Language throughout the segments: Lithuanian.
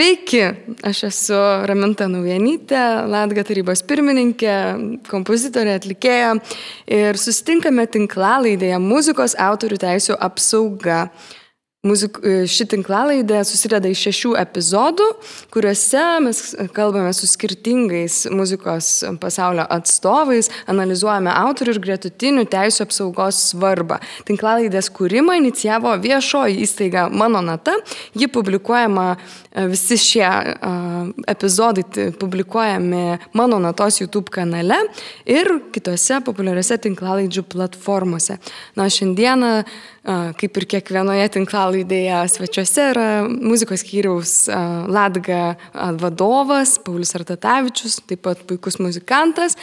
Sveiki, aš esu Raminta Naujanytė, Latga tarybos pirmininkė, kompozitorė, atlikėja ir susitinkame tinklalaidėje muzikos autorių teisų apsauga. Muzik, e, ši tinklalaidė susideda iš šešių epizodų, kuriuose mes kalbame su skirtingais muzikos pasaulio atstovais, analizuojame autorių ir gretutinių teisų apsaugos svarbą. Tinklalaidės kūrimą inicijavo viešoji įstaiga Mano Nata, ji publikuojama, e, visi šie uh, epizodai publikuojami Mano Natos YouTube kanale ir kitose populiariose tinklalaidžių platformose. Na, šiandieną kaip ir kiekvienoje tinklalaidėje svečiuose yra muzikos skyriaus Latga vadovas, Paulius Artatavičius, taip pat puikus muzikantas.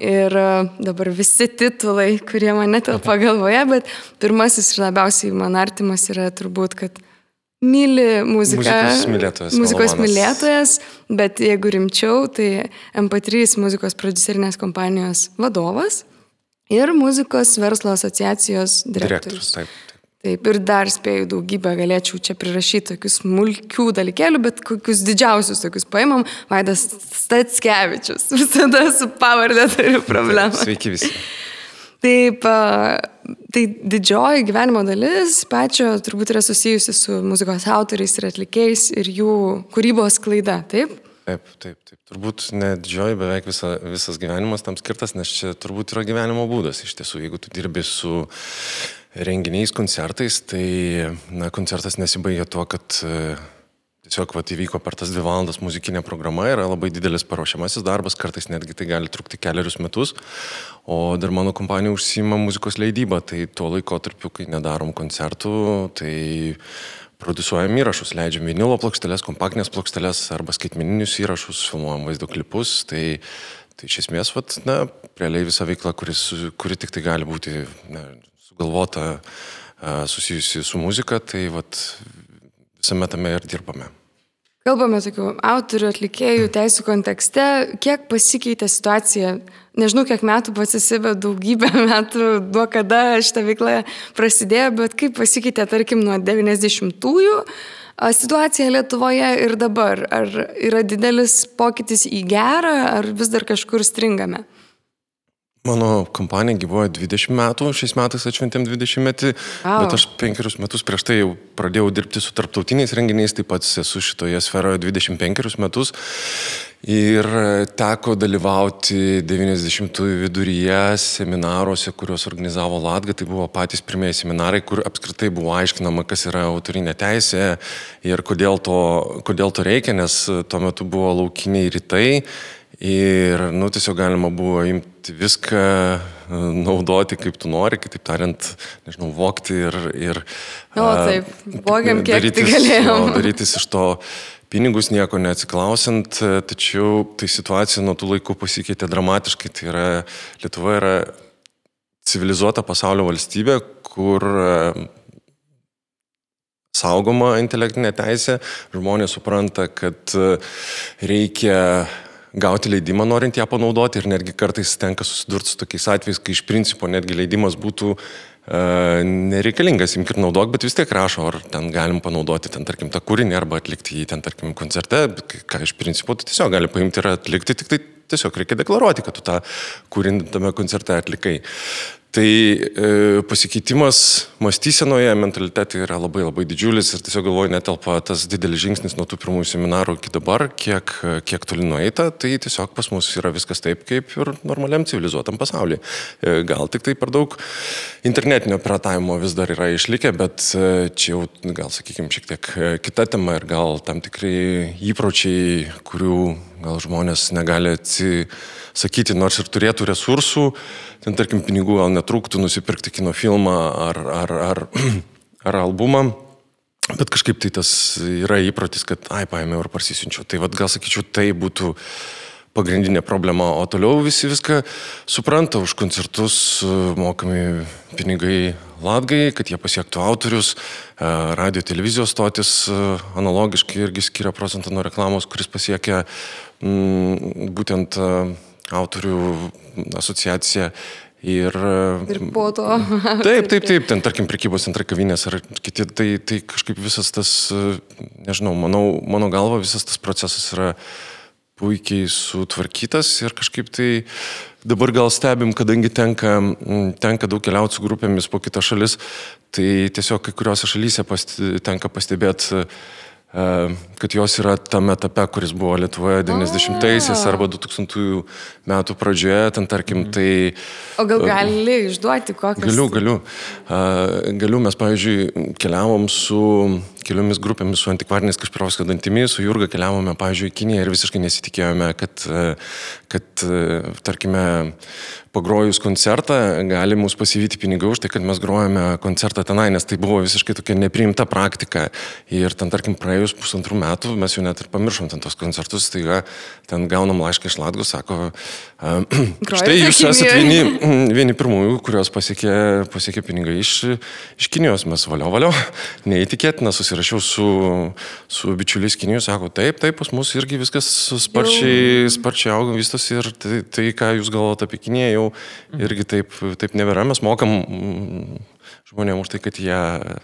Ir dabar visi titulai, kurie man netelpa galvoje, bet pirmasis ir labiausiai man artimas yra turbūt, kad myli muziką. Muzikos mylėtojas. Muzikos mylėtojas, bet jeigu rimčiau, tai MP3 muzikos producerinės kompanijos vadovas ir muzikos verslo asociacijos direktorius. Direktorius, taip. taip. Taip, ir dar spėjau daugybę, galėčiau čia prirašyti tokius smulkių dalykėlių, bet kokius didžiausius tokius paimam, Vaidas Statskevičius. Visada su pavardė turiu problemą. Sveiki visi. Taip, tai didžioji gyvenimo dalis pačio turbūt yra susijusi su muzikos autoriais ir atlikėjais ir jų kūrybos klaida, taip? Taip, taip, taip. Turbūt ne didžioji, beveik visa, visas gyvenimas tam skirtas, nes čia turbūt yra gyvenimo būdas. Iš tiesų, jeigu tu dirbi su renginiais, koncertais, tai na, koncertas nesibaigia tuo, kad e, tiesiog vat, įvyko per tas dvi valandas muzikinė programa, yra labai didelis paruošiamasis darbas, kartais netgi tai gali trukti keliarius metus, o dar mano kompanija užsima muzikos leidybą, tai tuo laikotarpiu, kai nedarom koncertų, tai produsuojam įrašus, leidžiam vinilo plokšteles, kompaktinės plokšteles arba skaitmeninius įrašus, filmuojam vaizdo klipus, tai Tai iš esmės, vat, na, realiai visa veikla, kuris, kuri tik tai gali būti na, sugalvota susijusi su muzika, tai vat, visame tame ir dirbame. Kalbame tokių autorių, atlikėjų, teisų kontekste. Kiek pasikeitė situacija? Nežinau, kiek metų pats esi, bet daugybę metų, nuo kada šitą veiklą prasidėjo, bet kaip pasikeitė, tarkim, nuo 90-ųjų situacija Lietuvoje ir dabar? Ar yra didelis pokytis į gerą, ar vis dar kažkur stringame? Mano kompanija gyvoja 20 metų, šiais metais atšventėm 20 metį, wow. bet aš penkerius metus prieš tai jau pradėjau dirbti su tarptautiniais renginiais, taip pat esu šitoje sferoje 25 metus. Ir teko dalyvauti 90-ųjų viduryje seminaruose, kuriuos organizavo Latga, tai buvo patys pirmieji seminarai, kur apskritai buvo aiškinama, kas yra autorinė teisė ir kodėl to, kodėl to reikia, nes tuo metu buvo laukiniai rytai Ir, nu, tiesiog galima buvo imti viską, naudoti kaip tu nori, kitaip tariant, nežinau, vokti ir... ir o, taip, vogiam kiek darytis, galėjom. O, darytis iš to pinigus nieko neatsiklausant, tačiau tai situacija nuo tų laikų pasikeitė dramatiškai. Tai yra, Lietuva yra civilizuota pasaulio valstybė, kur saugoma intelektinė teisė, žmonės supranta, kad reikia gauti leidimą norint ją panaudoti ir netgi kartais tenka susidurti su tokiais atvejais, kai iš principo netgi leidimas būtų uh, nereikalingas, imk ir naudok, bet vis tiek rašo, ar ten galim panaudoti ten, tarkim, tą kūrinį arba atlikti jį ten, tarkim, koncerte, ką iš principo tu tiesiog gali paimti ir atlikti, tik tai tiesiog reikia deklaruoti, kad tu tą kūrinį tame koncerte atlikai. Tai e, pasikeitimas mąstysenoje, mentalitete yra labai labai didžiulis ir tiesiog galvoju, netelpa tas didelis žingsnis nuo tų pirmųjų seminarų iki dabar, kiek, kiek toli nueita, tai tiesiog pas mus yra viskas taip, kaip ir normaliam civilizuotam pasaulyje. E, gal tik tai per daug internetinio piratavimo vis dar yra išlikę, bet e, čia jau, gal sakykime, šiek tiek e, kita tema ir gal tam tikrai įpročiai, kurių gal žmonės negali atsisakyti, nors ir turėtų resursų, ten tarkim pinigų gal netrūktų nusipirkti kino filmą ar, ar, ar, ar albumą. Bet kažkaip tai tas yra įprotis, kad, ai, paėmiau ir parsisiunčiau. Tai vad gal sakyčiau, tai būtų pagrindinė problema, o toliau visi viską supranta, už koncertus mokami pinigai latgai, kad jie pasiektų autorius, radio televizijos stotis analogiškai irgi skiria procentą nuo reklamos, kuris pasiekia m, būtent autorių asociacija Ir, ir po to. Taip, taip, taip, ten tarkim prekybos centrai kavinės ar kiti, tai, tai kažkaip visas tas, nežinau, manau, mano galva visas tas procesas yra puikiai sutvarkytas ir kažkaip tai dabar gal stebim, kadangi tenka, tenka daug keliauti su grupėmis po kitas šalis, tai tiesiog kai kuriuose šalyse pasti, tenka pastebėti kad jos yra tame etape, kuris buvo Lietuvoje 90-aisiais arba 2000 metų pradžioje, ten tarkim, mhm. tai... O gal gali išduoti kokią? Galiu, galiu. Galiu, mes, pavyzdžiui, keliavom su keliomis grupėmis, su antikvariniais Kašpirovskio dantimis, su Jurga keliavome, pavyzdžiui, į Kiniją ir visiškai nesitikėjome, kad, kad tarkime, pagrojus koncertą gali mus pasivyti pinigai už tai, kad mes grojame koncertą tenai, nes tai buvo visiškai tokia nepriimta praktika. Ir ten, tarkim, praėjus pusantrų metų mes jau net ir pamiršom ten tos koncertus, tai ten gaunam laišką iš Latgos, sako, štai jūs esate vieni, vieni pirmųjų, kurios pasiekė, pasiekė pinigai iš, iš Kinijos, mes valio valio, neįtikėtina, susirašiau su, su bičiuliais Kinijos, sako, taip, taip, pas mus irgi viskas sparčiai, sparčiai auga, vystosi ir tai, tai, ką jūs galvojate apie Kiniją, jau irgi taip, taip nebėra. Mes mokam mm, žmonėms už tai, kad jie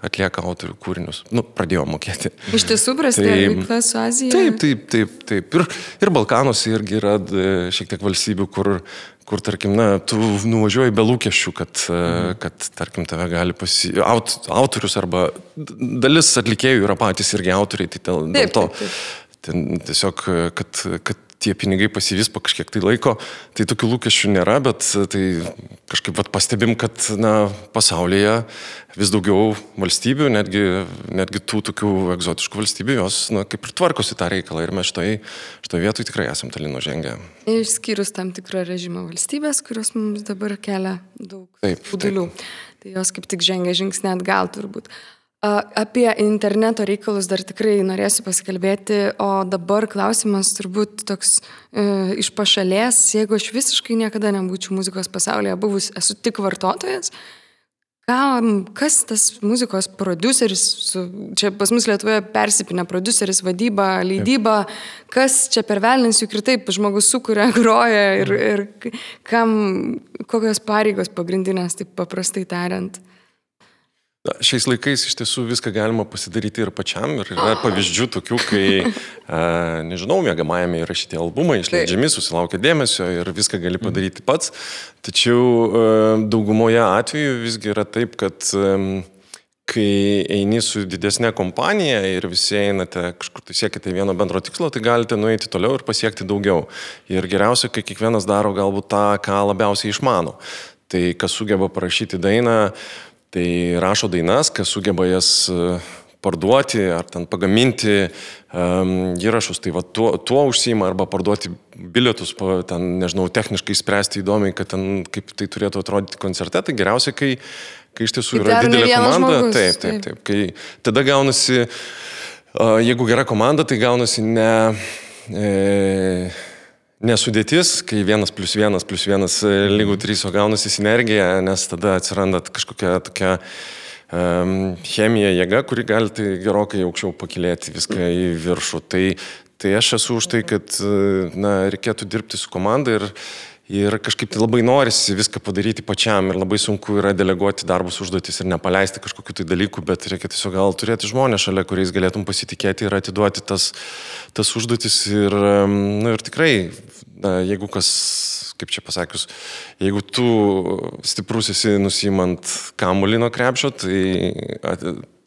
atlieka autorių kūrinius. Nu, pradėjo mokėti. Iš tiesų prasidėjo tai, veikla su Azija. Taip, taip, taip. taip. Ir, ir Balkanuose irgi yra šiek tiek valstybių, kur, kur tarkim, na, tu nuvažiuoji be lūkesčių, kad, mhm. kad tarkim, tave gali pasi... Aut, autorius arba dalis atlikėjų yra patys irgi autoriai, tai dėl, dėl to. Taip, taip. Ten tiesiog, kad, kad tie pinigai pasivys po kažkiek tai laiko, tai tokių lūkesčių nėra, bet tai kažkaip vat, pastebim, kad na, pasaulyje vis daugiau valstybių, netgi, netgi tų tokių egzotiškų valstybių, jos na, kaip ir tvarkosi tą reikalą ir mes štai, štai vietoj tikrai esam toli nužengę. Išskyrus tam tikrą režimą valstybės, kurios mums dabar kelia daug būdulių. Tai jos kaip tik žengia žingsnį atgal turbūt. Apie interneto reikalus dar tikrai norėsiu pasikalbėti, o dabar klausimas turbūt toks e, iš pašalės, jeigu aš visiškai niekada nebūčiau muzikos pasaulyje buvus, esu tik vartotojas, kam, kas tas muzikos produceris, su, čia pas mus Lietuvoje persipinę produceris, vadyba, leidyba, kas čia per velnins juk ir taip žmogus sukuria, groja ir, ir kam, kokios pareigos pagrindinės, taip paprastai tariant. Na, šiais laikais iš tiesų viską galima pasidaryti ir pačiam. Ir yra pavyzdžių tokių, kai, a, nežinau, mėgamajame įrašyti albumai, išleidžiami, susilaukia dėmesio ir viską gali mhm. padaryti pats. Tačiau a, daugumoje atveju visgi yra taip, kad a, kai eini su didesnė kompanija ir visi einate kažkur tai siekite vieno bendro tikslo, tai galite nueiti toliau ir pasiekti daugiau. Ir geriausia, kai kiekvienas daro galbūt tą, ką labiausiai išmano. Tai kas sugeba parašyti dainą, Tai rašo dainas, kas sugeba jas e, parduoti ar ten pagaminti um, įrašus, tai va tuo, tuo užsima arba parduoti bilietus, ten, nežinau, techniškai spręsti įdomiai, kad ten kaip tai turėtų atrodyti koncerte, tai geriausia, kai, kai iš tiesų yra didelė komanda. Žmogus, taip, taip, taip. Kai tada gaunasi, uh, jeigu gera komanda, tai gaunasi ne... E, nesudėtis, kai vienas plus vienas plus vienas e, lygų trys, o gaunasi sinergija, nes tada atsiranda kažkokia tokia um, chemija jėga, kuri gali tai gerokai aukščiau pakilėti viską į viršų. Tai, tai aš esu už tai, kad e, na, reikėtų dirbti su komanda ir Ir kažkaip tai labai norisi viską padaryti pačiam ir labai sunku yra deleguoti darbus užduotis ir nepaleisti kažkokiu tai dalyku, bet reikia tiesiog gal turėti žmonės šalia, kuriais galėtum pasitikėti ir atiduoti tas, tas užduotis. Ir, na, ir tikrai, na, jeigu kas, kaip čia pasakius, jeigu tu stiprus esi nusimant kamulino krepšio, tai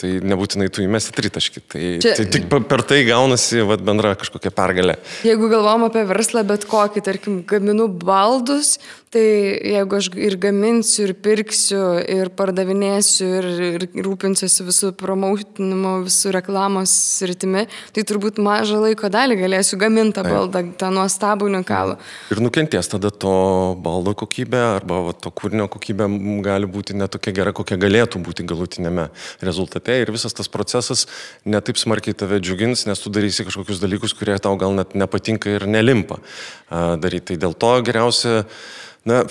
tai nebūtinai tu įmesi tritaškį. Tai, Čia... tai tik per tai gaunasi vat, bendra kažkokia pergalė. Jeigu galvom apie verslą, bet kokį, tarkim, gaminu baldus, Tai jeigu aš ir gaminsiu, ir pirksiu, ir pardavinėsiu, ir, ir rūpinsiuosi visų promautinimo, visų reklamos sritimi, tai turbūt mažą laiko dalį galėsiu gaminti tą baldą, tą nuostabų unikalų. Ir nukentės tada to baldo kokybė arba va, to kūrinio kokybė gali būti netokia gera, kokia galėtų būti galutinėme rezultate. Ir visas tas procesas netaip smarkiai tave džiugins, nes tu darysi kažkokius dalykus, kurie tau gal net nepatinka ir nelimpa daryti. Tai dėl to geriausia Na,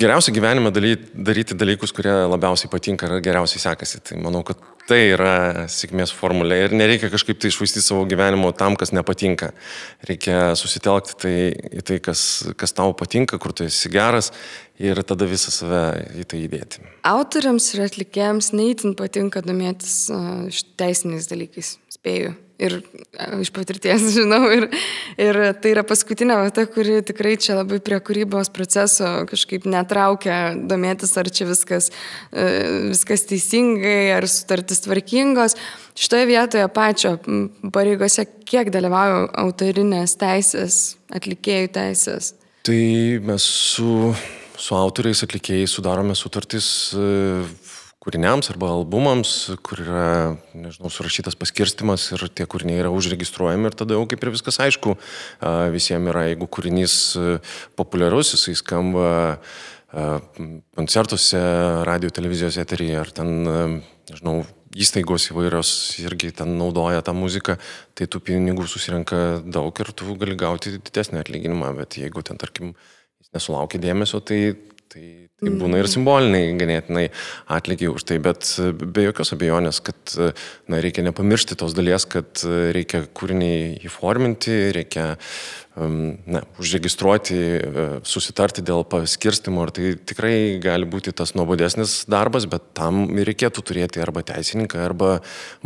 geriausia gyvenime daryti, daryti dalykus, kurie labiausiai patinka ir geriausiai sekasi. Tai manau, kad tai yra sėkmės formulė ir nereikia kažkaip tai išvaistyti savo gyvenimo tam, kas nepatinka. Reikia susitelkti tai, į tai, kas, kas tau patinka, kur tu esi geras ir tada visą save į tai įdėti. Autoriams ir atlikėjams neįtin patinka domėtis uh, teisiniais dalykais, spėju ir iš patirties žinau. Ir, ir tai yra paskutinė vieta, kuri tikrai čia labai prie kūrybos proceso kažkaip netraukia domėtis, ar čia viskas, e, viskas teisingai, ar sutartis tvarkingos. Šitoje vietoje pačio pareigose kiek dalyvauja autorinės teisės, atlikėjų teisės? Tai mes su, su autoriais, atlikėjais sudarome sutartis e, kūriniams arba albumams, kur yra, nežinau, surašytas paskirstimas ir tie kūriniai yra užregistruojami ir tada jau kaip ir viskas aišku visiems yra, jeigu kūrinys populiarus, jisai skamba koncertuose, radio televizijos eteryje ar ten, nežinau, įstaigos įvairios irgi ten naudoja tą muziką, tai tų pinigų susirenka daug ir tu gali gauti didesnį atlyginimą, bet jeigu ten, tarkim, jis nesulaukia dėmesio, tai Tai, tai būna ir simboliniai ganėtinai atlygiai už tai, bet be jokios abejonės, kad na, reikia nepamiršti tos dalies, kad reikia kūrinį įforminti, reikia na, užregistruoti, susitarti dėl paskirstimo ir tai tikrai gali būti tas nuobodesnis darbas, bet tam reikėtų turėti arba teisininką, arba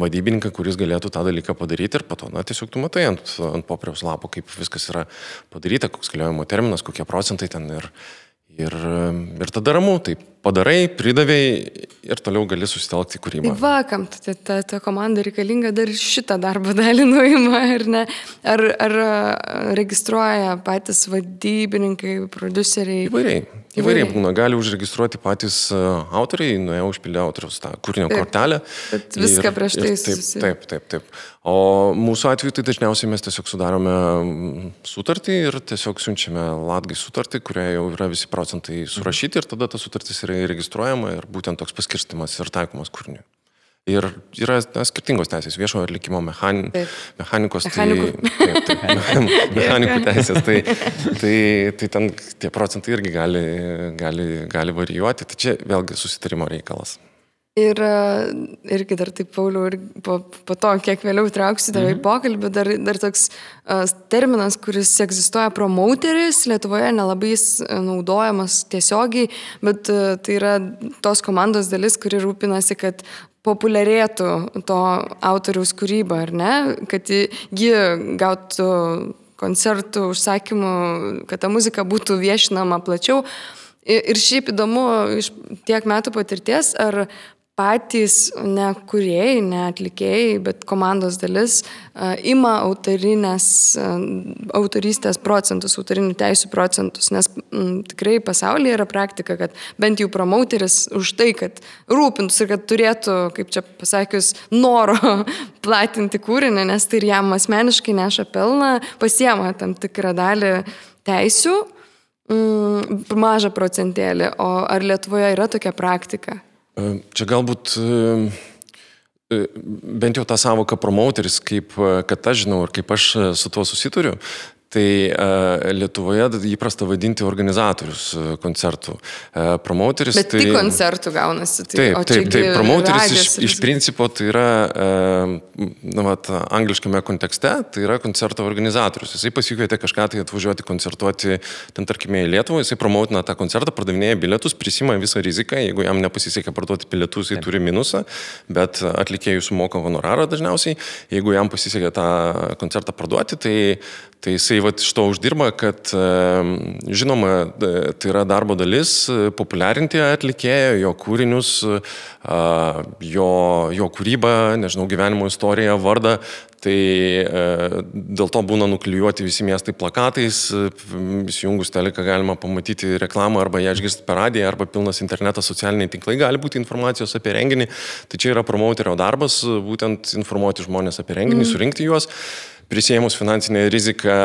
vadybininką, kuris galėtų tą dalyką padaryti ir po to, na, tiesiog tu matai ant, ant popieriaus lapo, kaip viskas yra padaryta, koks galiojimo terminas, kokie procentai ten ir, Ir, ir tada ramu, tai padarai, pridavėjai ir toliau gali susitelkti kūrybą. Tai vakam, ta, ta, ta komanda reikalinga dar šitą darbo dalį nuima, ar ne? Ar, ar registruoja patys vadybininkai, produceriai? Įvairiai. Įvairiai būna, gali užregistruoti patys autoriai, nuėjo užpildė autoriaus tą kūrinio taip, kortelę. Bet viską ir, prieš tai taip, taip, taip, taip. O mūsų atveju tai dažniausiai mes tiesiog sudarome sutartį ir tiesiog siunčiame latgai sutartį, kurioje jau yra visi procentai surašyti ir tada ta sutartis yra įregistruojama ir būtent toks paskirstimas ir taikomas kūriniui. Ir yra na, skirtingos teisės, viešojo atlikimo mechan, mechanikos, Mechanikų. tai, taip, taip, mechanikų teisės, tai, tai, tai ten tie procentai irgi gali, gali, gali varijuoti, tai čia vėlgi susitarimo reikalas. Ir irgi dar taip, Pauliau, ir po, po to, kiek vėliau trauksiu tave mhm. į pokalbį, dar, dar toks uh, terminas, kuris egzistuoja promouteris, Lietuvoje nelabai jis naudojamas tiesiogiai, bet uh, tai yra tos komandos dalis, kuri rūpinasi, kad populiarėtų to autoriaus kūryba, ar ne, kad ji gautų koncertų užsakymų, kad ta muzika būtų viešinama plačiau. Ir šiaip įdomu iš tiek metų patirties, ar patys ne kuriejai, ne atlikėjai, bet komandos dalis uh, ima uh, autorystės procentus, autorinių teisų procentus, nes m, tikrai pasaulyje yra praktika, kad bent jau promauteris už tai, kad rūpintųsi ir kad turėtų, kaip čia pasakius, noro platinti kūrinį, nes tai ir jam asmeniškai neša pelną, pasiema tam tikrą dalį teisių, mm, mažą procentėlį, o ar Lietuvoje yra tokia praktika? Čia galbūt bent jau tą savoką promouteris, kaip kad aš žinau ir kaip aš su tuo susituriu, Tai uh, Lietuvoje įprasta vadinti organizatorius koncertų. Uh, promoteris. Bet tai... tik koncertų gaunasi. Tai, taip, taip, taip. Promoteris iš, iš principo tai yra, na, vat, angliškame kontekste, tai yra koncerto organizatorius. Jisai pasikvietė kažką tai atvažiuoti koncertuoti, ten tarkime į Lietuvą, jisai promoutina tą koncertą, pardavinėja bilietus, prisima visą riziką, jeigu jam nepasisekė parduoti bilietus, jisai turi minusą, bet atlikėjų sumoka honorarą dažniausiai. Jeigu jam pasisekė tą koncertą parduoti, tai, tai jisai vat, iš to uždirba, kad žinoma, tai yra darbo dalis populiarinti atlikėją, jo kūrinius, jo, jo kūrybą, nežinau, gyvenimo istoriją, vardą. Tai dėl to būna nuklijuoti visi miestai plakatais, įsijungus teleką galima pamatyti reklamą arba ją išgirsti per radiją, arba pilnas internetas, socialiniai tinklai gali būti informacijos apie renginį. Tai čia yra promouterio darbas, būtent informuoti žmonės apie renginį, mm. surinkti juos prisėmus finansinę riziką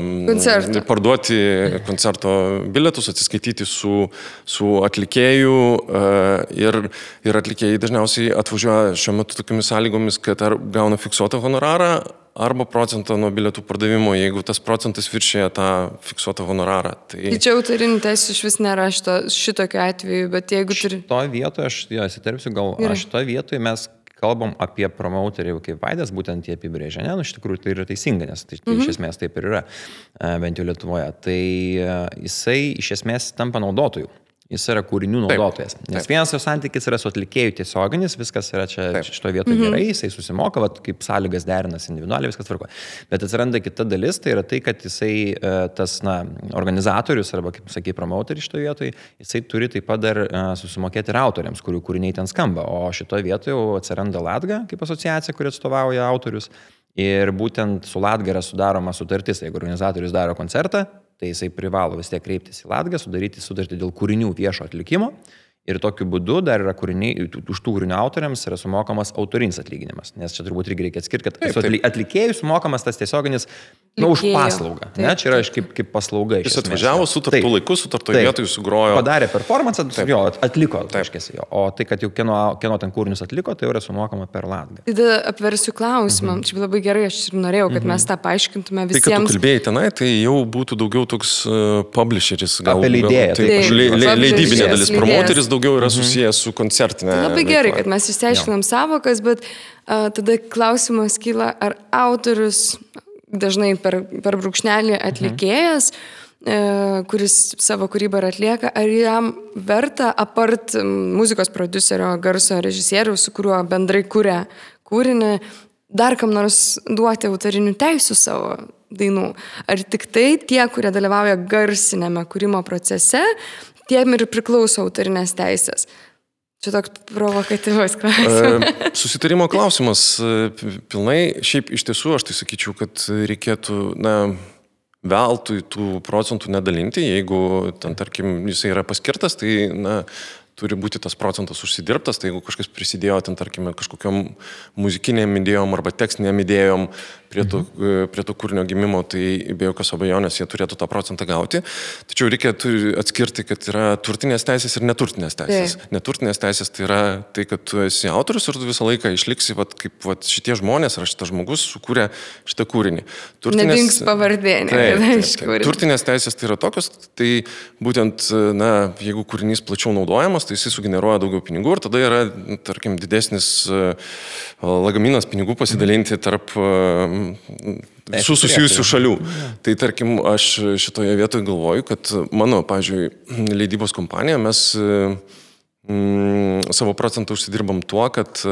um, parduoti koncerto bilietus, atsiskaityti su, su atlikėju uh, ir, ir atlikėjai dažniausiai atvažiuoja šiuo metu tokiamis sąlygomis, kad ar gauna fiksuotą honorarą, arba procentą nuo bilietų pardavimo, jeigu tas procentas viršėja tą fiksuotą honorarą. Tai, tai čia autorinių teisų iš vis nėra šito, šitokio atveju, bet jeigu turi... Šitoje vietoje, aš ja, įsiterpsiu, gal šitoje vietoje mes kalbam apie promoterį kaip Vaidas, būtent jie apibrėžia, ne, nu iš tikrųjų tai yra teisinga, nes tai, tai mhm. iš esmės taip ir yra, bent jau Lietuvoje. Tai jisai iš esmės tampa naudotojų. Jis yra kūrinių naudotojas. Taip, taip. Nes vienas jo santykis yra su atlikėjų tiesioginis, viskas yra čia šito vietoje mhm. gerai, jisai susimoka, vat, kaip sąlygas derinas individualiai, viskas tvarko. Bet atsiranda kita dalis, tai yra tai, kad jisai, e, tas, na, organizatorius arba, kaip sakai, promoteris šitoje vietoje, jisai turi taip pat dar uh, susimokėti ir autoriams, kurių kūriniai ten skamba. O šitoje vietoje jau atsiranda Latga kaip asociacija, kuri atstovauja autorius. Ir būtent su Latga yra sudaroma sutartis, jeigu organizatorius daro koncertą, tai jisai privalo vis tiek kreiptis į Latgą, sudaryti sutartį dėl kūrinių viešo atlikimo. Ir tokiu būdu dar yra kūriniai, už tų kūrinių autoriams yra sumokamas autorinis atlyginimas. Nes čia turbūt irgi reikia atskirti, kad taip, taip. atlikėjui sumokamas tas tiesioginis Nu, už paslaugą. Taip, ne, čia yra kaip, kaip paslauga. Jis atvažiavo sutartų laiku, sutartoje vietoje sugrojo. Padarė performance, jo, atliko. Jo. O tai, kad jau kieno, kieno ten kūrinius atliko, tai jau yra sumokama per latgą. Tada apversiu klausimą. Mhm. Čia labai gerai, aš ir norėjau, kad mhm. mes tą paaiškintume visiems. Tai, kad tu kalbėjai tenai, tai jau būtų daugiau toks uh, publisheris. Gal, Apie leidėją. Tai, tai, le, le, leidybinė dalis. Promoteris daugiau yra mhm. susijęs su koncertinė. Tai labai gerai, kad mes išsiaiškinam savokas, bet uh, tada klausimas kyla, ar autorius dažnai per, per brūkšnelį atlikėjas, mhm. kuris savo kūrybą ir atlieka, ar jam verta apart muzikos producerio, garso režisieriaus, su kuriuo bendrai kūrė kūrinį, dar kam nors duoti autorinių teisų savo dainų. Ar tik tai tie, kurie dalyvauja garsinėme kūrimo procese, tiem ir priklauso autorinės teisės. Čia toks provokatyvus klausimas. Susitarimo klausimas. E, pilnai, šiaip iš tiesų aš tai sakyčiau, kad reikėtų, na, veltui tų procentų nedalinti, jeigu ten, tarkim, jisai yra paskirtas, tai, na, turi būti tas procentas užsidirbtas, tai jeigu kažkas prisidėjo ten, tarkime, kažkokiam muzikiniam idėjom arba tekstinėm idėjom, prie to, mhm. prie to kūrinio gimimo, tai be jokios abejonės jie turėtų tą procentą gauti. Tačiau reikia atskirti, kad yra turtinės teisės ir neturtinės teisės. Tai. Neturtinės teisės tai yra tai, kad tu esi autorius ir tu visą laiką išliksi, vat, kaip vat, šitie žmonės ar šitas žmogus sukūrė šitą kūrinį. Turtinės, Nedings pavardė, ne? Turtinės teisės tai yra tokios, tai būtent, na, jeigu kūrinys plačiau naudojamas, tai jisai sugeneruoja daugiau pinigų ir tada yra, tarkim, didesnis lagaminas pinigų pasidalinti tarp visų susijusių šalių. Tai tarkim, aš šitoje vietoje galvoju, kad mano, pažiūrėjau, leidybos kompanija, mes mm, savo procentą užsidirbam tuo, kad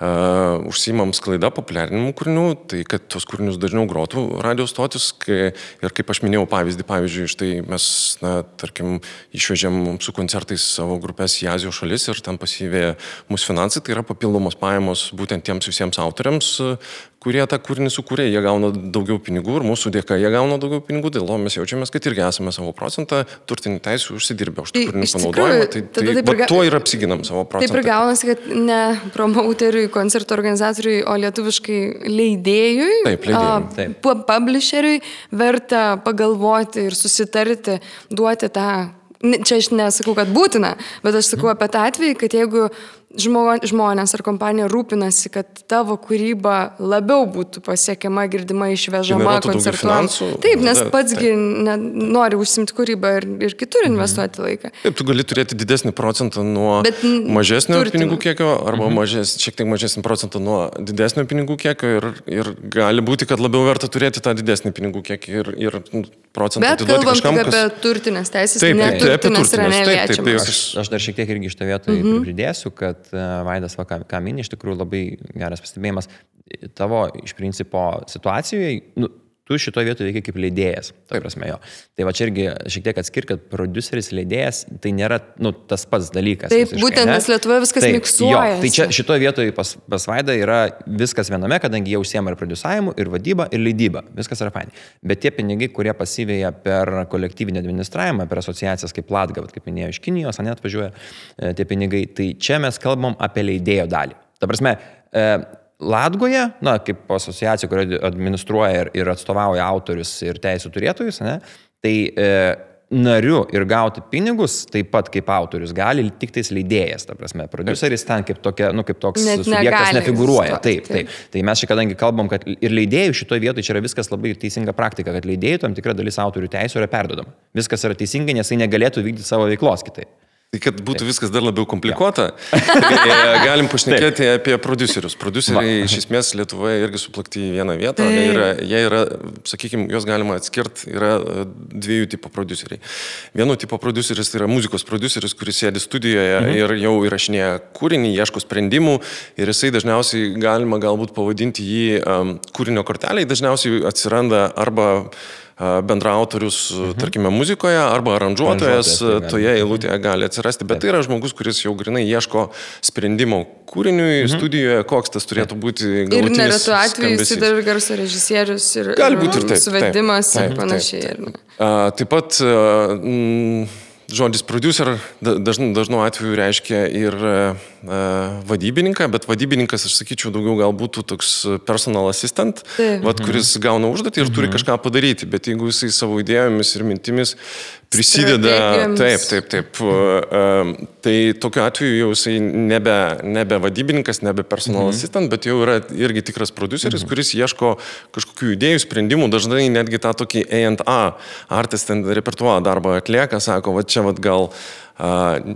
uh, užsimam sklaidą populiarinimų kūrinių, tai kad tos kūrinius dažniau grotų radio stotis. Kai, ir kaip aš minėjau pavyzdį, pavyzdžiui, štai mes, na, tarkim, išvežėm su koncertais savo grupės į Azijos šalis ir ten pasivė mūsų finansai, tai yra papildomos pajamos būtent tiems visiems autoriams, kurie tą kūrinį sukūrė, jie gauna daugiau pinigų ir mūsų dėka jie gauna daugiau pinigų, dėl to mes jaučiamės, kad irgi esame savo procentą turtinį teisų užsidirbę už tai kūrinį panaudojimą. Tai, tai, tai, tai tuo ir apsiginam savo procentą. Taip ir gaunasi, kad ne promauteriui koncerto organizatoriui, o lietuviškai leidėjui, taip, leidėjui. Taip. publisheriui verta pagalvoti ir susitarti, duoti tą čia aš nesakau, kad būtina, bet aš sakau apie tą atvejį, kad jeigu žmonės ar kompanija rūpinasi, kad tavo kūryba labiau būtų pasiekiama, girdima, išvežama, koncertuojama. Taip, nes patsgi nori užsimti kūrybą ir, ir kitur mhm. investuoti mhm. laiką. Taip, tu gali turėti didesnį procentą nuo Bet, mažesnio turtinų. pinigų kiekio arba mhm. mažes, šiek tiek mažesnį procentą nuo didesnio pinigų kiekio ir, ir gali būti, kad labiau verta turėti tą didesnį pinigų kiekį ir, ir procentą Bet atiduoti kažkam. Bet kalbam kas... apie turtinės teisės, taip, taip, taip, apie turtinės, taip, taip, taip, aš, aš dar šiek tiek irgi iš to vietoje mm -hmm. pridėsiu, kad kad e, Vaidas, va, ką, ką mini, iš tikrųjų labai geras pastebėjimas. Tavo iš principo situacijoje, nu, tu šitoje vietoje veikia kaip leidėjas. Tai prasme jo. Tai va čia irgi šiek tiek atskir, kad produceris, leidėjas, tai nėra nu, tas pats dalykas. Taip, visiškai, būtent, ne? nes Lietuvoje viskas Taip, miksuoja. Tai čia šitoje vietoje pas, pas Vaidą yra viskas viename, kadangi jie užsiema ir produsavimu, ir vadyba, ir leidyba. Viskas yra fainai. Bet tie pinigai, kurie pasivėja per kolektyvinį administravimą, per asociacijas kaip Latga, kaip minėjau, iš Kinijos, net važiuoja e, tie pinigai, tai čia mes kalbam apie leidėjo dalį. Ta prasme, e, Latgoje, na, kaip asociacija, kuri administruoja ir, ir atstovauja autorius ir teisų turėtojus, ne, tai e, nariu ir gauti pinigus, taip pat kaip autorius, gali tik tais leidėjas, ta prasme, produceris ten kaip, tokia, nu, kaip toks Net subjektas nefiguruoja. Taip, taip. Tai mes čia kadangi kalbam, kad ir leidėjų šitoje vietoje čia yra viskas labai teisinga praktika, kad leidėjų tam tikra dalis autorių teisų yra perdodama. Viskas yra teisingai, nes jis negalėtų vykdyti savo veiklos kitaip. Tai kad būtų viskas dar labiau komplikuota, tai e, galim pašnekėti apie producerius. Produceriai Va. iš esmės Lietuvoje irgi suplakti į vieną vietą. Tai. Yra, jie yra, sakykime, juos galima atskirti, yra e, dviejų tipo produceriai. Vieno tipo produceris tai yra muzikos produceris, kuris sėdi studijoje mhm. ir jau įrašinėja kūrinį, ieško sprendimų ir jisai dažniausiai galima galbūt pavadinti jį um, kūrinio korteliai, dažniausiai atsiranda arba bendraautorius, mhm. tarkime, muzikoje arba aranžuotojas tai toje eilutėje gali atsirasti, bet Taip. tai yra žmogus, kuris jau grinai ieško sprendimo kūriniui, mhm. studijoje, koks tas turėtų būti. Ir neretu atveju jis dar garso režisierius ir, gali būti ir taip. Suvedimas taip, ir panašiai. Taip, taip, taip. taip. taip pat mm, žodis producer dažnu, dažnu atveju reiškia ir uh, vadybininką, bet vadybininkas, aš sakyčiau, daugiau gal būtų toks personal assistant, Taip. vat, kuris gauna užduotį ir turi mhm. kažką padaryti, bet jeigu jisai savo idėjomis ir mintimis prisideda, taip, taip, taip, uh, tai tokiu atveju jau jisai nebe, nebe vadybininkas, nebe personal mhm. assistant, bet jau yra irgi tikras produceris, mhm. kuris ieško kažkokių idėjų, sprendimų, dažnai netgi tą tokį A&A, artist and repertuar darbą atlieka, sako, va čia va gal uh,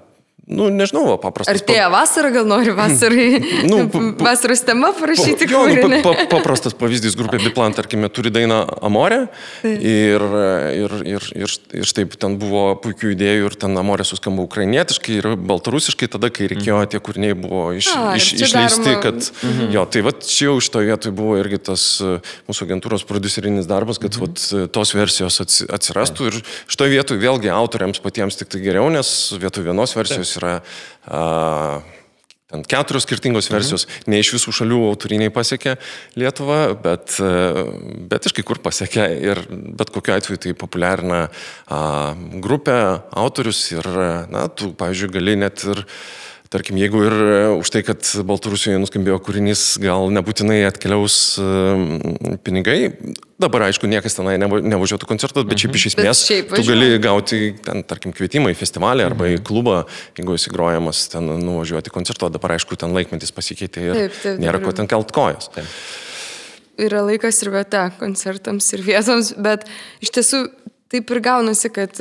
Nu, nežinau, va, paprastas. Artėja vasara, gal nori vasarai. nu, vasaros tema parašyti pa, jo, nu, pa, pa, paprastas pavyzdys, grupė Biplan, tarkime, turi dainą Amorė. Ir, ir, ir, ir, ir štai ten buvo puikių idėjų ir ten Amorė suskamba ukrainietiškai ir baltarusiškai, tada, kai reikėjo, tie kūriniai buvo iš, A, iš, išleisti, daroma... kad... Mhm. Jo, tai va, čia jau šitoje vietoje buvo irgi tas e, mūsų agentūros producerinis darbas, kad mhm. vat, tos versijos atsirastų. Ir šitoje vietoje vėlgi autoriams patiems tik tai geriau, nes vietoj vienos versijos yra a, ten keturios skirtingos versijos, mhm. ne iš visų šalių autoriniai pasiekė Lietuvą, bet, bet iš kai kur pasiekė ir bet kokiu atveju tai populiarina a, grupę, autorius ir, na, tu, pavyzdžiui, gali net ir Tarkim, jeigu ir už tai, kad Baltarusijoje nuskambėjo kūrinys, gal nebūtinai atkeliaus pinigai, Dabar, aišku, niekas tenai nevažiuotų koncertus, bet šiaip iš mhm. esmės šiaip tu gali gauti, ten, tarkim, kvietimą į festivalį arba į mhm. klubą, jeigu esi grojamas, ten nuvažiuoti koncerto, dabar, aišku, ten laikmetis pasikeitė ir taip, taip, nėra ko ten kelt kojas. Taip. Yra laikas ir vieta koncertams ir vietoms, bet iš tiesų Taip ir gaunasi, kad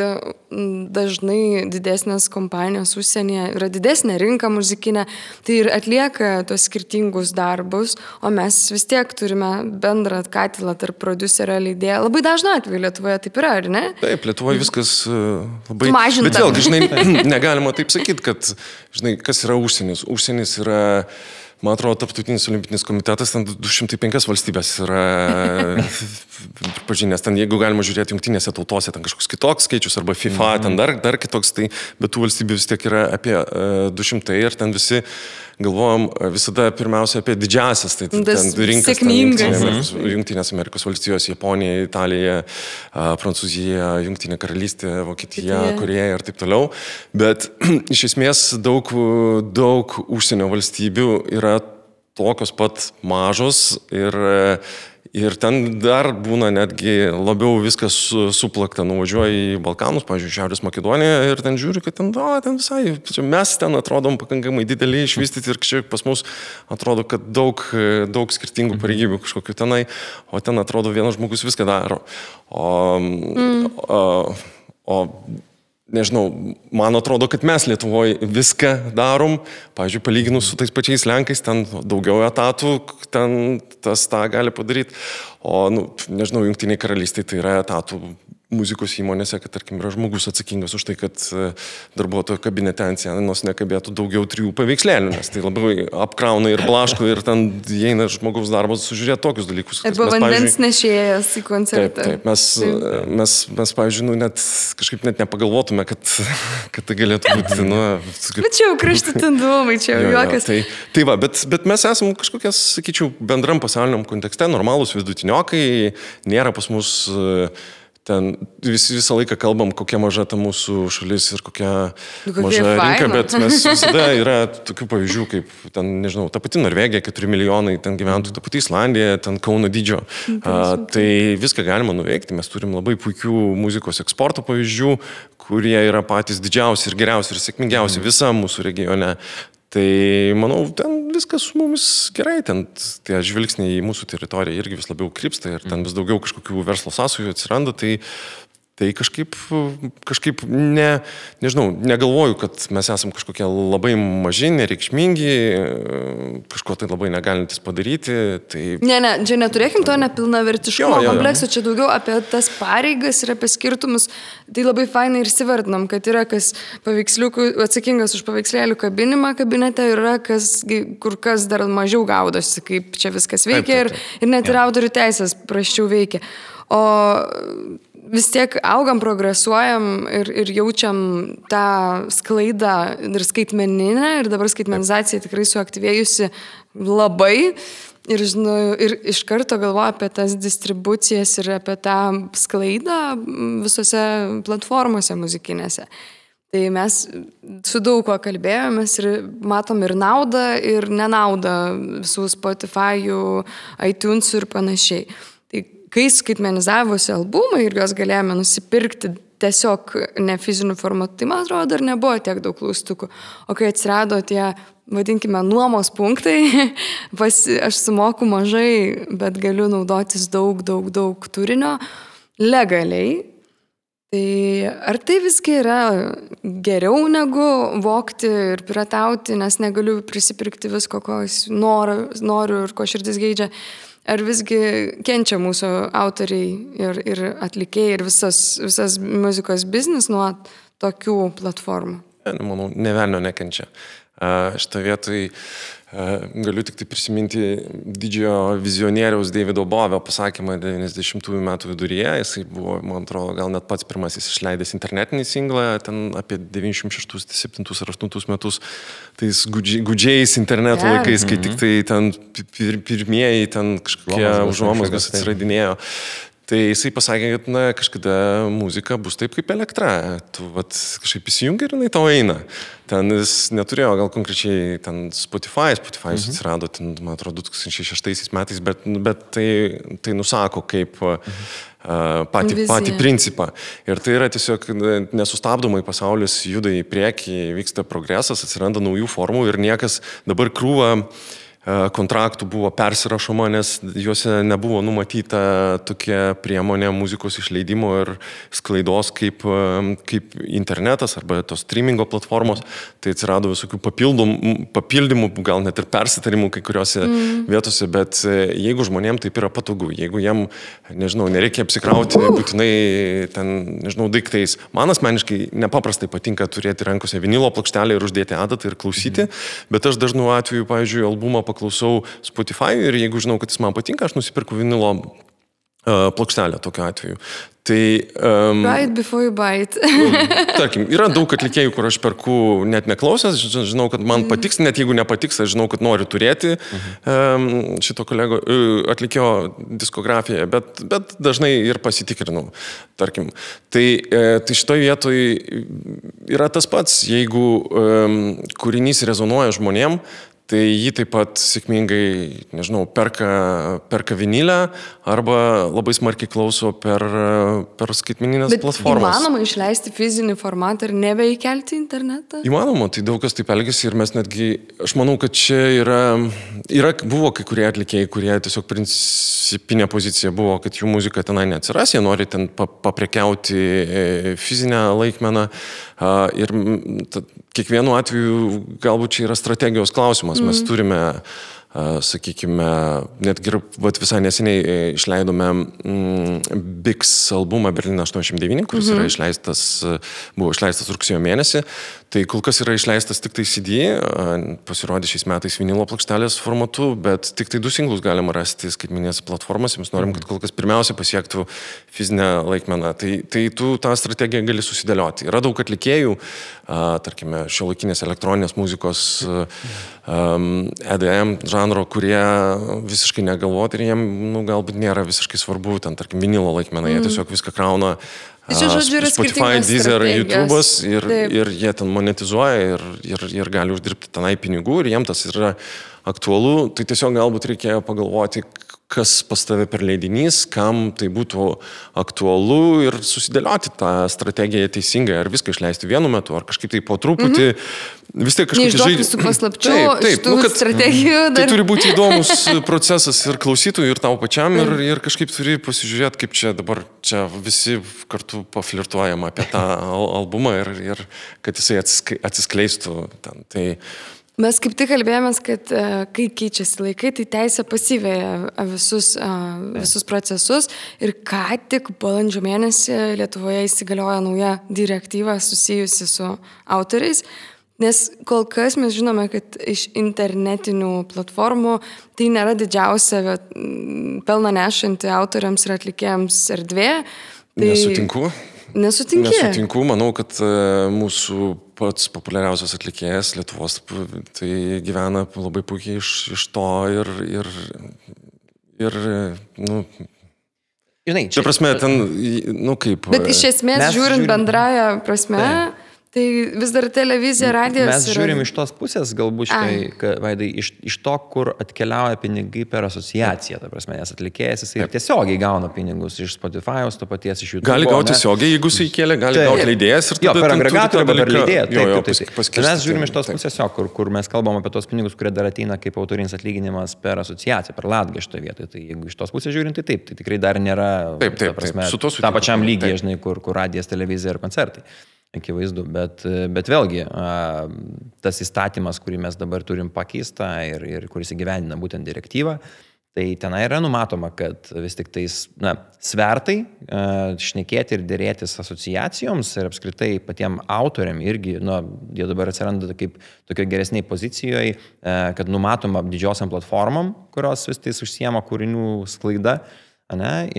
dažnai didesnės kompanijos užsienyje yra didesnė rinka muzikinė, tai ir atlieka tos skirtingus darbus, o mes vis tiek turime bendrą katilą tarp producerio leidėjo. Labai dažnu atveju Lietuvoje taip yra, ar ne? Taip, Lietuvoje viskas e, labai... Mažinta. Bet vėlgi, žinai, negalima taip sakyti, kad, žinai, kas yra užsienis. Užsienis yra... Man atrodo, Taptautinis olimpinis komitetas, ten 205 valstybės yra pažinęs. Ten, jeigu galima žiūrėti jungtinėse tautose, ten kažkoks kitoks skaičius, arba FIFA, -hmm. ten dar, dar kitoks, tai bet tų valstybių vis tiek yra apie uh, 200 ir ten visi galvojam visada pirmiausia apie didžiasias, tai ten rinkas. Sėkmingas. Mhm. Junktinės Amerikos valstijos, Japonija, Italija, Prancūzija, Junktinė karalystė, Vokietija, Vokietija. Koreja ir taip toliau. Bet iš esmės daug, daug užsienio valstybių yra tokios pat mažos ir Ir ten dar būna netgi labiau viskas suplakta. Nuvažiuoji į Balkanus, pavyzdžiui, Šiaurės Makedoniją ir ten žiūri, kad ten, o, ten visai, mes ten atrodom pakankamai dideliai išvystyti ir čia pas mus atrodo, kad daug, daug skirtingų pareigybių kažkokiu tenai, o ten atrodo vienas žmogus viską daro. O, mm. o, o nežinau, man atrodo, kad mes Lietuvoje viską darom, pavyzdžiui, palyginus su tais pačiais Lenkais, ten daugiau etatų, ten tas tą gali padaryti, o, nu, nežinau, Junktiniai karalystiai tai yra etatų muzikos įmonėse, kad, tarkim, yra žmogus atsakingas už tai, kad e, darbuotojo kabinete ant sienos nekabėtų daugiau trijų paveikslėlių, nes tai labai apkrauna ir blaško ir ten įeina žmogaus darbas sužiūrėti tokius dalykus. Arba vandens nešėjas į koncertą. Taip, taip, mes, taip. mes, mes pavyzdžiui, nu, net kažkaip net nepagalvotume, kad, kad tai galėtų būti, nu... Kaip... Bet čia jau kraštutinumai, čia jau juokas. Tai, tai va, bet, bet mes esame kažkokias, sakyčiau, bendram pasauliniam kontekste, normalūs vidutiniokai, nėra pas mus uh, ten vis, visą laiką kalbam, kokia maža ta mūsų šalis ir kokia nu, maža faina. rinka, bet mes visada yra tokių pavyzdžių, kaip ten, nežinau, ta pati Norvegija, 4 milijonai ten gyventojų, ta pati Islandija, ten Kauno dydžio. A, tai viską galima nuveikti, mes turim labai puikių muzikos eksporto pavyzdžių, kurie yra patys didžiausi ir geriausi ir sėkmingiausi mm. visam mūsų regione. Tai manau, ten viskas su mumis gerai, ten tie žvilgsniai į mūsų teritoriją irgi vis labiau krypsta ir ten vis daugiau kažkokių verslo sąsajų atsiranda, tai Tai kažkaip, kažkaip ne, nežinau, negalvoju, kad mes esam kažkokie labai maži, nereikšmingi, kažko tai labai negalintis padaryti. Tai... Ne, ne, čia neturėkim to nepilnavertiškumo komplekso, čia daugiau apie tas pareigas ir apie skirtumus. Tai labai fainai ir įsivardinam, kad yra kas paveiksliukų atsakingas už paveikslėlių kabinimą kabinete yra kas kur kas dar mažiau gaudosi, kaip čia viskas veikia taip, taip, taip. Ir, ir net ir autorių teisės praščiau veikia. O vis tiek augam, progresuojam ir, ir jaučiam tą sklaidą ir skaitmeninę, ir dabar skaitmenizacija tikrai suaktyvėjusi labai. Ir, žinau, ir iš karto galvoju apie tas distribucijas ir apie tą sklaidą visose platformose muzikinėse. Tai mes su daug ko kalbėjomės ir matom ir naudą, ir nenaudą visų Spotify, iTunes ir panašiai kai skaitmenizavosi albumai ir juos galėjome nusipirkti tiesiog ne fiziniu formatu, tai man atrodo dar nebuvo tiek daug klaustukų. O kai atsirado tie, vadinkime, nuomos punktai, pas, aš sumoku mažai, bet galiu naudotis daug, daug, daug turinio legaliai. Tai ar tai visgi yra geriau negu vokti ir piratauti, nes negaliu prisipirkti visko, ko noriu, noriu ir ko širdis geidžia. Ar visgi kenčia mūsų autoriai ir, ir atlikėjai ir visas, visas muzikos biznis nuo tokių platformų? Manau, ne velnio nekenčia. Šitą vietoj Galiu tik tai prisiminti didžiojo vizionieriaus Davido Bovio pasakymą 90-ųjų metų viduryje. Jisai buvo, man atrodo, gal net pats pirmasis išleidęs internetinį singlą, ten apie 96, 7 ar 8 metus, tais gudžiais interneto yeah. laikais, kai tik tai ten pir, pirmieji ten kažkokie užuomasgas atsiradinėjo. Tai jisai pasakė, kad na, kažkada muzika bus taip kaip elektra. Tu vat, kažkaip įsijungi ir jinai tau eina. Ten jis neturėjo gal konkrečiai ten Spotify, Spotify mhm. atsirado, ten, man atrodo, 2006 metais, bet, bet tai, tai nusako kaip mhm. uh, patį, Vizija. patį principą. Ir tai yra tiesiog nesustabdomai pasaulis juda į priekį, vyksta progresas, atsiranda naujų formų ir niekas dabar krūva uh, kontraktų buvo persirašoma, nes juose nebuvo numatyta tokia priemonė muzikos išleidimo ir sklaidos kaip, kaip internetas arba tos streamingo platformos. Tai atsirado visokių papildymų, gal net ir persitarimų kai kuriuose mm. vietose, bet e, jeigu žmonėms taip yra patogu, jeigu jiem, nežinau, nereikia apsikrauti būtinai ten, nežinau, daiktais. Man asmeniškai nepaprastai patinka turėti rankose vinilo plokštelę ir uždėti adatą ir klausyti, mm. bet aš dažnu atveju, pavyzdžiui, albumą paklausau paklausau Spotify ir jeigu žinau, kad jis man patinka, aš nusipirku vinilo uh, plokštelę tokiu atveju. Tai... Um, it before you buy it. tarkim, yra daug atlikėjų, kur aš perku net neklausęs, žinau, kad man mhm. patiks, net jeigu nepatiks, aš žinau, kad noriu turėti um, šito kolego atlikėjo diskografiją, bet, bet dažnai ir pasitikrinau, tarkim. Tai, e, tai šitoje vietoje yra tas pats, jeigu um, kūrinys rezonuoja žmonėm, Tai jį taip pat sėkmingai, nežinau, perka, perka vinilę arba labai smarkiai klauso per, per skaitmeninės Bet platformas. Įmanoma išleisti fizinį formatą ir nebeįkelti internetą? Įmanoma, tai daug kas taip elgesi ir mes netgi, aš manau, kad čia yra, yra buvo kai kurie atlikėjai, kurie tiesiog principinė pozicija buvo, kad jų muzika tenai neatsiras, jie nori ten paprekiauti e, fizinę laikmeną ir kiekvienu atveju galbūt čia yra strategijos klausimas. Mes mm. turime sakykime, netgi ir visai neseniai e, išleidome mm, Bix albumą Berliną 89, kuris mm -hmm. yra išleistas, buvo išleistas rugsėjo mėnesį. Tai kol kas yra išleistas tik tai CD, pasirodė šiais metais vinilo plokštelės formatu, bet tik tai du singlus galima rasti skaitminės platformose. Mes norim, kad kol kas pirmiausia pasiektų fizinę laikmeną. Tai, tai tu tą strategiją gali susidėlioti. Yra daug atlikėjų, tarkime, šio laikinės elektroninės muzikos EDM žanro, kurie visiškai negalvoti ir jiem nu, galbūt nėra visiškai svarbu, ten, tarkim, vinilo laikmena, jie mhm. tiesiog viską krauna Tai čia, žodžiu, yra Spotify, Deezer, YouTube'as ir, Taip. ir jie ten monetizuoja ir, ir, ir gali uždirbti tenai pinigų ir jiem tas yra aktualu. Tai tiesiog galbūt reikėjo pagalvoti, kas pas tave per leidinys, kam tai būtų aktualu ir susidėlioti tą strategiją teisingai, ar viską išleisti vienu metu, ar kažkaip tai po truputį. Mm -hmm. Vis tiek kažkaip žaidži. Visų paslapčių, taip, taip, nu, kad, strategijų. Dar... Tai turi būti įdomus procesas ir klausytojui, ir tau pačiam, ir, mhm. ir kažkaip turi pasižiūrėti, kaip čia dabar čia visi kartu paflirtuojam apie tą albumą ir, ir kad jisai atsiskleistų ten. Tai, Mes kaip tik kalbėjomės, kad e, kai keičiasi laikai, tai teisė pasyvėja visus, visus procesus ir ką tik balandžio mėnesį Lietuvoje įsigalioja nauja direktyva susijusi su autoriais. Nes kol kas mes žinome, kad iš internetinių platformų tai nėra didžiausia pelną nešanti autoriams ir atlikėjams erdvė. Tai... Nesutinku. Nesutinku. Nesutinku, manau, kad e, mūsų pats populiariausias atlikėjas Lietuvos tai gyvena labai puikiai iš, iš to ir, ir, ir nu, Žinai, čia... Čia prasme, ten, nu kaip. Bet iš esmės, žiūrint žiūrim... bendrają prasme, tai Tai vis dar televizija, radijas. Mes yra... žiūrim iš tos pusės, galbūt šitai, vaidai, iš, iš to, kur atkeliauja pinigai per asociaciją, ta prasme, nes atlikėjas jisai tiesiogiai gauna pinigus iš Spotify, to paties iš YouTube. Gali gauti tiesiogiai, jeigu jisai įkėlė, gali taip, gauti leidėjas ir jo, per agregatorių arba per leidėją. Taip, jo, taip, taip. taip. Mes žiūrim iš tos taip. pusės, jo, kur, kur mes kalbam apie tos pinigus, kurie dar ateina kaip autorinis atlyginimas per asociaciją, per latgę šitoje vietoje. Tai jeigu iš tos pusės žiūrint, tai taip, tai tikrai dar nėra. Taip, taip, prasme, taip. Su to sutinku. Ta pačiam lygiai, žinai, kur, kur radijas, televizija ir koncertai akivaizdu, bet, bet vėlgi tas įstatymas, kurį mes dabar turim pakeistą ir, ir kuris įgyvendina būtent direktyvą, tai tenai yra numatoma, kad vis tik tais na, svertai, šnekėti ir dėrėtis asociacijoms ir apskritai patiem autoriam irgi, na, jie dabar atsiranda kaip tokio geresniai pozicijoje, kad numatoma didžiosiam platformom, kurios vis tais užsiema kūrinių sklaida, ne,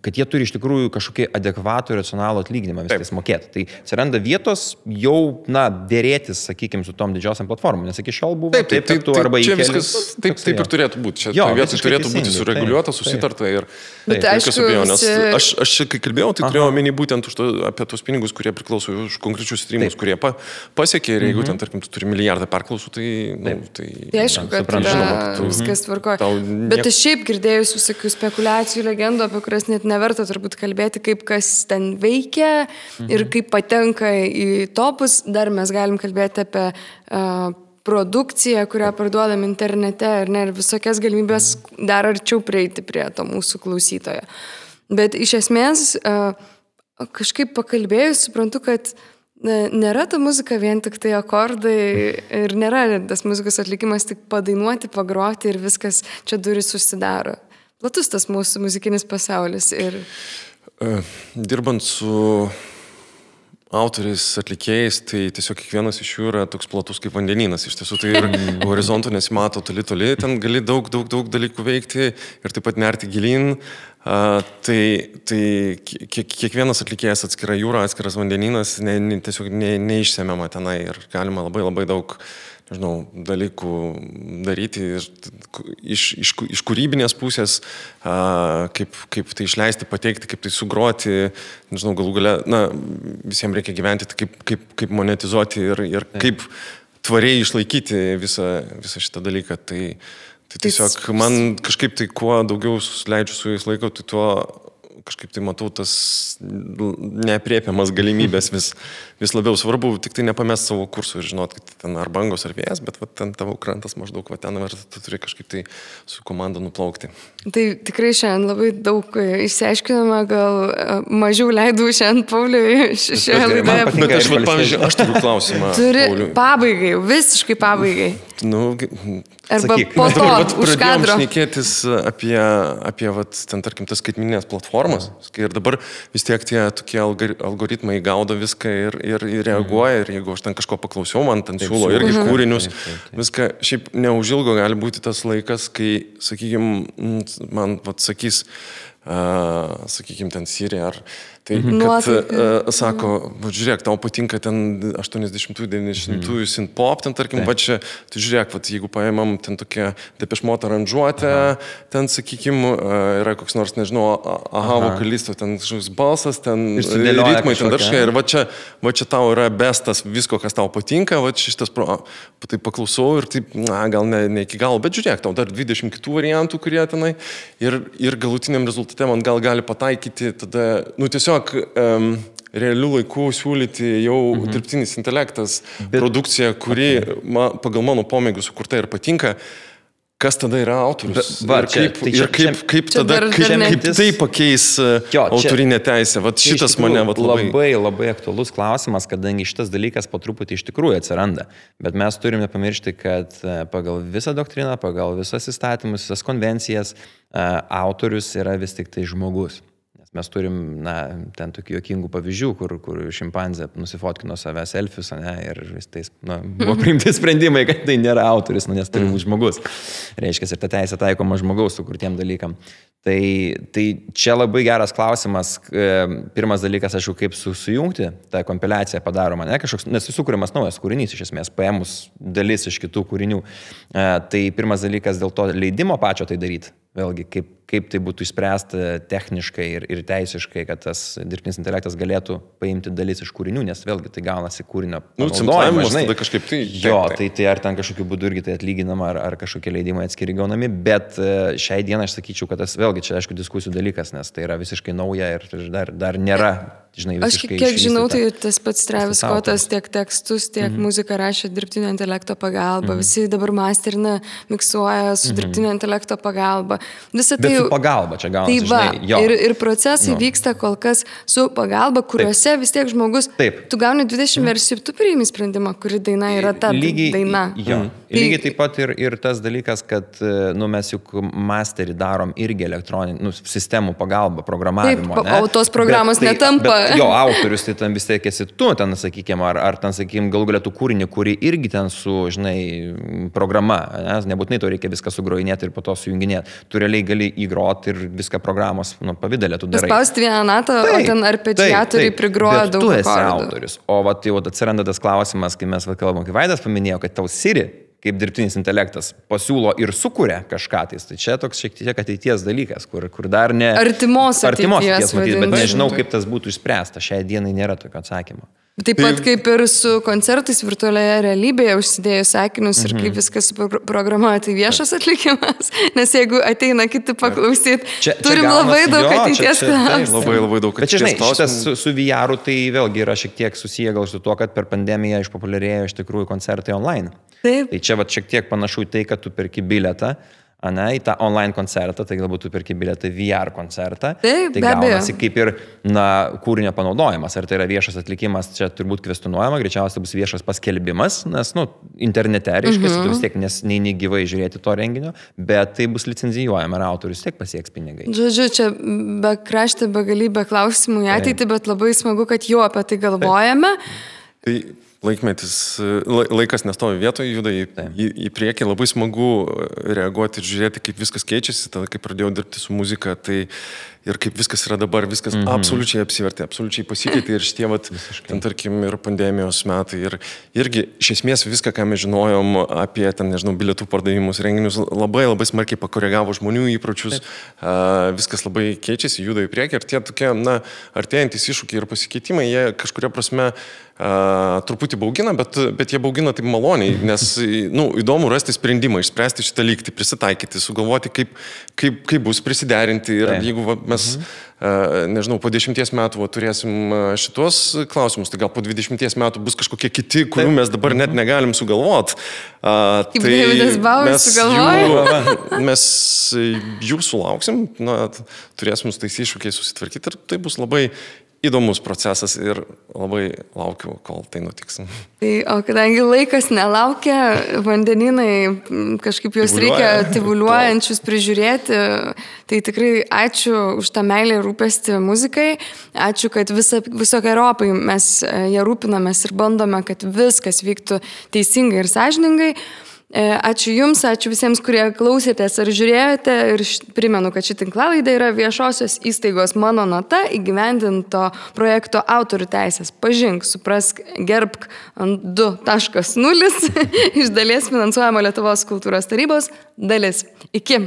kad jie turi iš tikrųjų kažkokį adekvatų ir racionalų atlyginimą vis tais mokėti. Tai atsiranda vietos jau, na, dėrėtis, sakykime, su tom didžiosiam platformom, nes iki šiol buvo taip, taip, taip, taip, arba čia viskas taip, taip ir turėtų būti. Čia jo, vietoj turėtų būti sureguliuota, susitarta ir taip, aišku, abejonės. Aš, aš, kai kalbėjau, tai turėjau omeny būtent to, apie tos pinigus, kurie priklauso už konkrečius streamus, kurie pa, pasiekė ir jeigu mhm. ten, tarkim, tu turi milijardą perklausų, tai... Nu, tai, tai aišku, kad viskas tvarkoja. Bet aš šiaip girdėjus visokius spekulacijų, legendų, apie kurias net neverta turbūt kalbėti, kaip kas ten veikia mhm. ir kaip patenka į topus. Dar mes galim kalbėti apie uh, produkciją, kurią parduodam internete ir, ne, ir visokias galimybės dar arčiau prieiti prie to mūsų klausytojo. Bet iš esmės, kažkaip pakalbėjus, suprantu, kad nėra ta muzika vien tik tai akordai ir nėra tas muzikos atlikimas tik padainuoti, pagroti ir viskas čia duris susidaro platus tas mūsų muzikinis pasaulis. Ir... E, dirbant su autoriais, atlikėjais, tai tiesiog kiekvienas iš jų yra toks platus kaip vandenynas. Iš tiesų tai ir horizontų nesimato toli toli, ten gali daug, daug, daug dalykų veikti ir taip pat nerti gilin. Uh, tai tai kiek, kiekvienas atlikėjas atskira jūra, atskiras vandenynas, ne, ne, tiesiog ne, neišsemiama tenai ir galima labai labai daug uh, nežinau, dalykų daryti iš, iš, iš kūrybinės pusės, a, kaip, kaip tai išleisti, pateikti, kaip tai sugroti, nežinau, galų gale, na, visiems reikia gyventi, tai kaip, kaip, kaip monetizuoti ir, ir kaip tvariai išlaikyti visą, visą šitą dalyką. Tai, tai tiesiog man kažkaip tai kuo daugiau leidžiu su jais laiko, tai tuo kažkaip tai matau tas neapriepiamas galimybės vis, vis labiau svarbu, tik tai nepamest savo kursų ir žinot, kad ten ar bangos, ar vėjas, bet va, ten tavo krantas maždaug va ten ir tu turi kažkaip tai su komanda nuplaukti. Tai tikrai šiandien labai daug išsiaiškinama, gal e, mažiau leidau šiandien Pauliui šioje laidoje. Bet aš, va, pavyzdžiui, aš turiu klausimą. Turi Pauliui. pabaigai, visiškai pabaigai. Nu, Arba sakyk, po to, už kadro. šnekėtis apie, apie vat, ten, tarkim, tas skaitminės platformas. Ir dabar vis tiek tie tokie algoritmai gaudo viską ir, ir, ir reaguoja. Ir jeigu aš ten kažko paklausiau, man ten siūlo irgi mhm. kūrinius. Taip, taip, taip. Viską, šiaip neužilgo gali būti tas laikas, kai, sakykime, man vat, sakys, uh, sakykime, ten Sirija ar Tai, mhm. kad, Nuotaika. uh, sako, va, žiūrėk, tau patinka ten 80-90-ųjų mhm. sin pop, ten tarkim, tai. va čia, tu žiūrėk, va, jeigu paėmam ten tokią depešmotą aranžuotę, ten, sakykime, uh, yra koks nors, nežinau, aha, vokalisto, ten kažkoks balsas, ten ritmai, ten dar kažką, ir va čia, va čia tau yra bestas visko, kas tau patinka, va šitas, pro, tai paklausau ir taip, na, gal ne, ne iki galo, bet žiūrėk, tau dar 20 kitų variantų, kurie tenai, ir, ir galutiniam rezultate man gal gali pataikyti tada, nu tiesiog tiesiog um, realių laikų siūlyti jau mhm. dirbtinis intelektas, Bet... produkcija, kuri okay. ma, pagal mano pomėgių sukurta ir patinka. Kas tada yra autorius? Va, ir kaip, čia, tai čia, ir kaip, kaip čia tada, dar, kaip, dar kaip tai pakeis e, jo, autorinė teisė? Vat šitas tikrųjų, mane vat, labai... labai... Labai aktualus klausimas, kadangi šitas dalykas po truputį iš tikrųjų atsiranda. Bet mes turime pamiršti, kad e, pagal visą doktriną, pagal visas įstatymus, visas konvencijas, e, autorius yra vis tik tai žmogus. Mes turim, na, ten tokių jokingų pavyzdžių, kur, kur šimpanzė nusifotkino save selfius, ne, ir vis tais, na, buvo priimti sprendimai, kad tai nėra autoris, nu, nes turi būti žmogus. Reiškia, ir ta teisė taikoma žmogaus sukurtiem dalykam. Tai, tai čia labai geras klausimas. E, pirmas dalykas, aišku, kaip su, sujungti tą kompiliaciją padaroma, ne kažkoks, nes sukūrimas naujas kūrinys, iš esmės, paėmus dalis iš kitų kūrinių. E, tai pirmas dalykas dėl to leidimo pačio tai daryti vėlgi, kaip, kaip tai būtų išspręsta techniškai ir, ir teisiškai, kad tas dirbtinis intelektas galėtų paimti dalis iš kūrinių, nes vėlgi tai gaunasi kūrinio. Nu, cimplavimas, tada kažkaip tai. Jo, tai, tai ar ten kažkokiu būdu irgi tai atlyginama, ar, ar kažkokie leidimai atskiri gaunami, bet e, šiai dienai aš sakyčiau, kad tas vėlgi čia aišku diskusijų dalykas, nes tai yra visiškai nauja ir dar, dar nėra žinai, Aš kiek išvystyta. žinau, tai tas pats Travis Scottas tiek tekstus, tiek mm -hmm. muziką rašė dirbtinio intelekto pagalba. Mm -hmm. Visi dabar masterina, miksuoja su mm -hmm. dirbtinio intelekto pagalba. Visą tai... Su pagalba čia gaunasi. Tai va, žinai, jo. ir, ir procesai no. vyksta kol kas su pagalba, kuriuose Taip. vis tiek žmogus... Taip. Tu gauni 20 mm. versijų, tu priimi sprendimą, kuri daina yra ta lygiai, daina. Jo. Mm. Tai... Lygiai taip pat ir, ir tas dalykas, kad nu, mes juk masterį darom irgi elektroninį, nu, sistemų pagalba, programavimo. Taip, o tos programos bet, tai, netampa. Bet, jo, autorius, tai ten vis tiek esi tu, ten, sakykime, ar, ar ten, sakykime, galų galėtų kūrinį, kurį irgi ten su, žinai, programa, nes nebūtinai to reikia viską sugrojinėti ir po to sujunginėti. Tu realiai gali įgroti ir viską programos nu, pavydėlė tu darai. Spausti vieną natą, taip, o ten arpedžiatoriai prigroja daug. Tu esi akordų. autorius. O vat, jau atsiranda tas klausimas, kai mes kalbam, kai Vaidas paminėjo, kad tau Siri kaip dirbtinis intelektas pasiūlo ir sukuria kažką tais. Tai čia toks šiek tiek ateities dalykas, kur, kur dar ne... Artimos ateities. Artimos ateities, matyt, bet nežinau, kaip tas būtų išspręsta. Šiai dienai nėra tokio atsakymo. Taip pat tai- kaip ir su koncertais virtualioje realybėje užsidėjus sakinius mhm. ir kaip mhm. viskas programuoja, tai viešas atlikimas, nes jeigu ateina kiti paklausyti, čia, čia turim gaunasi, labai daug jo, ateities klausimų. Labai labai daug ateities klausimų. Bet čia, žinai, šitas su, su VR tai vėlgi yra šiek tiek susiję gal su tuo, kad per pandemiją išpopuliarėjo iš tikrųjų koncertai online. Taip. Tai čia va šiek tiek panašu į tai, kad tu perki biletą ane, į tą online koncertą, tai galbūt tu perki bilietą VR koncertą. Taip, tai gaunasi kaip ir na, kūrinio panaudojimas. Ar tai yra viešas atlikimas, čia turbūt kvestionuojama, greičiausiai bus viešas paskelbimas, nes, nu, internete, reiškia, mm -hmm. tu vis tiek nes, neini gyvai žiūrėti to renginio, bet tai bus licenzijuojama ir autorius tiek pasieks pinigai. Žodžiu, čia be kraštė begalybė klausimų į ateitį, bet labai smagu, kad jau apie tai galvojame. Taip. Tai laikmetis, laikas nestovi vietoje, juda į, į, į priekį, labai smagu reaguoti ir žiūrėti, kaip viskas keičiasi, tada kai pradėjau dirbti su muzika, tai ir kaip viskas yra dabar, viskas mm -hmm. absoliučiai apsivertė, absoliučiai pasikeitė ir šitie, vat, ten tarkim, ir pandemijos metai, ir irgi iš esmės viską, ką mes žinojom apie, ten, nežinau, bilietų pardavimus, renginius, labai labai smarkiai pakoregavo žmonių įpročius, uh, viskas labai keičiasi, juda į priekį ir tie tokie, na, artėjantis iššūkiai ir pasikeitimai, jie kažkuria prasme uh, truputį baugina, bet, bet jie baugina taip maloniai, nes, nu, įdomu rasti sprendimą, išspręsti šitą lygtį, prisitaikyti, sugalvoti, kaip, kaip, kaip bus prisiderinti ir Taip. jeigu va, mes, mhm. nežinau, po dešimties metų va, turėsim šitos klausimus, tai gal po dvidešimties metų bus kažkokie kiti, kurių Taip. mes dabar net mhm. negalim sugalvoti. Kaip tai Davidas Bauer sugalvojo. Jų, mes jų sulauksim, na, turėsim su tais iššūkiais susitvarkyti ir tai bus labai įdomus procesas ir labai laukiu, kol tai nutiks. Tai, o kadangi laikas nelaukia, vandeninai kažkaip juos reikia tivuliuojančius prižiūrėti, tai tikrai ačiū už tą meilę ir rūpestį muzikai, ačiū, kad visa, visokiojopai mes ją rūpinamės ir bandome, kad viskas vyktų teisingai ir sąžiningai. E, ačiū Jums, ačiū visiems, kurie klausėtės ar žiūrėjote. Ir primenu, kad ši tinklalaidė yra viešosios įstaigos mano nata įgyvendinto projekto autorių teisės. Pažink, suprask, gerbk ant 2.0 iš dalies finansuojama Lietuvos kultūros tarybos dalis. Iki.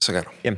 Viso gero. Jiem.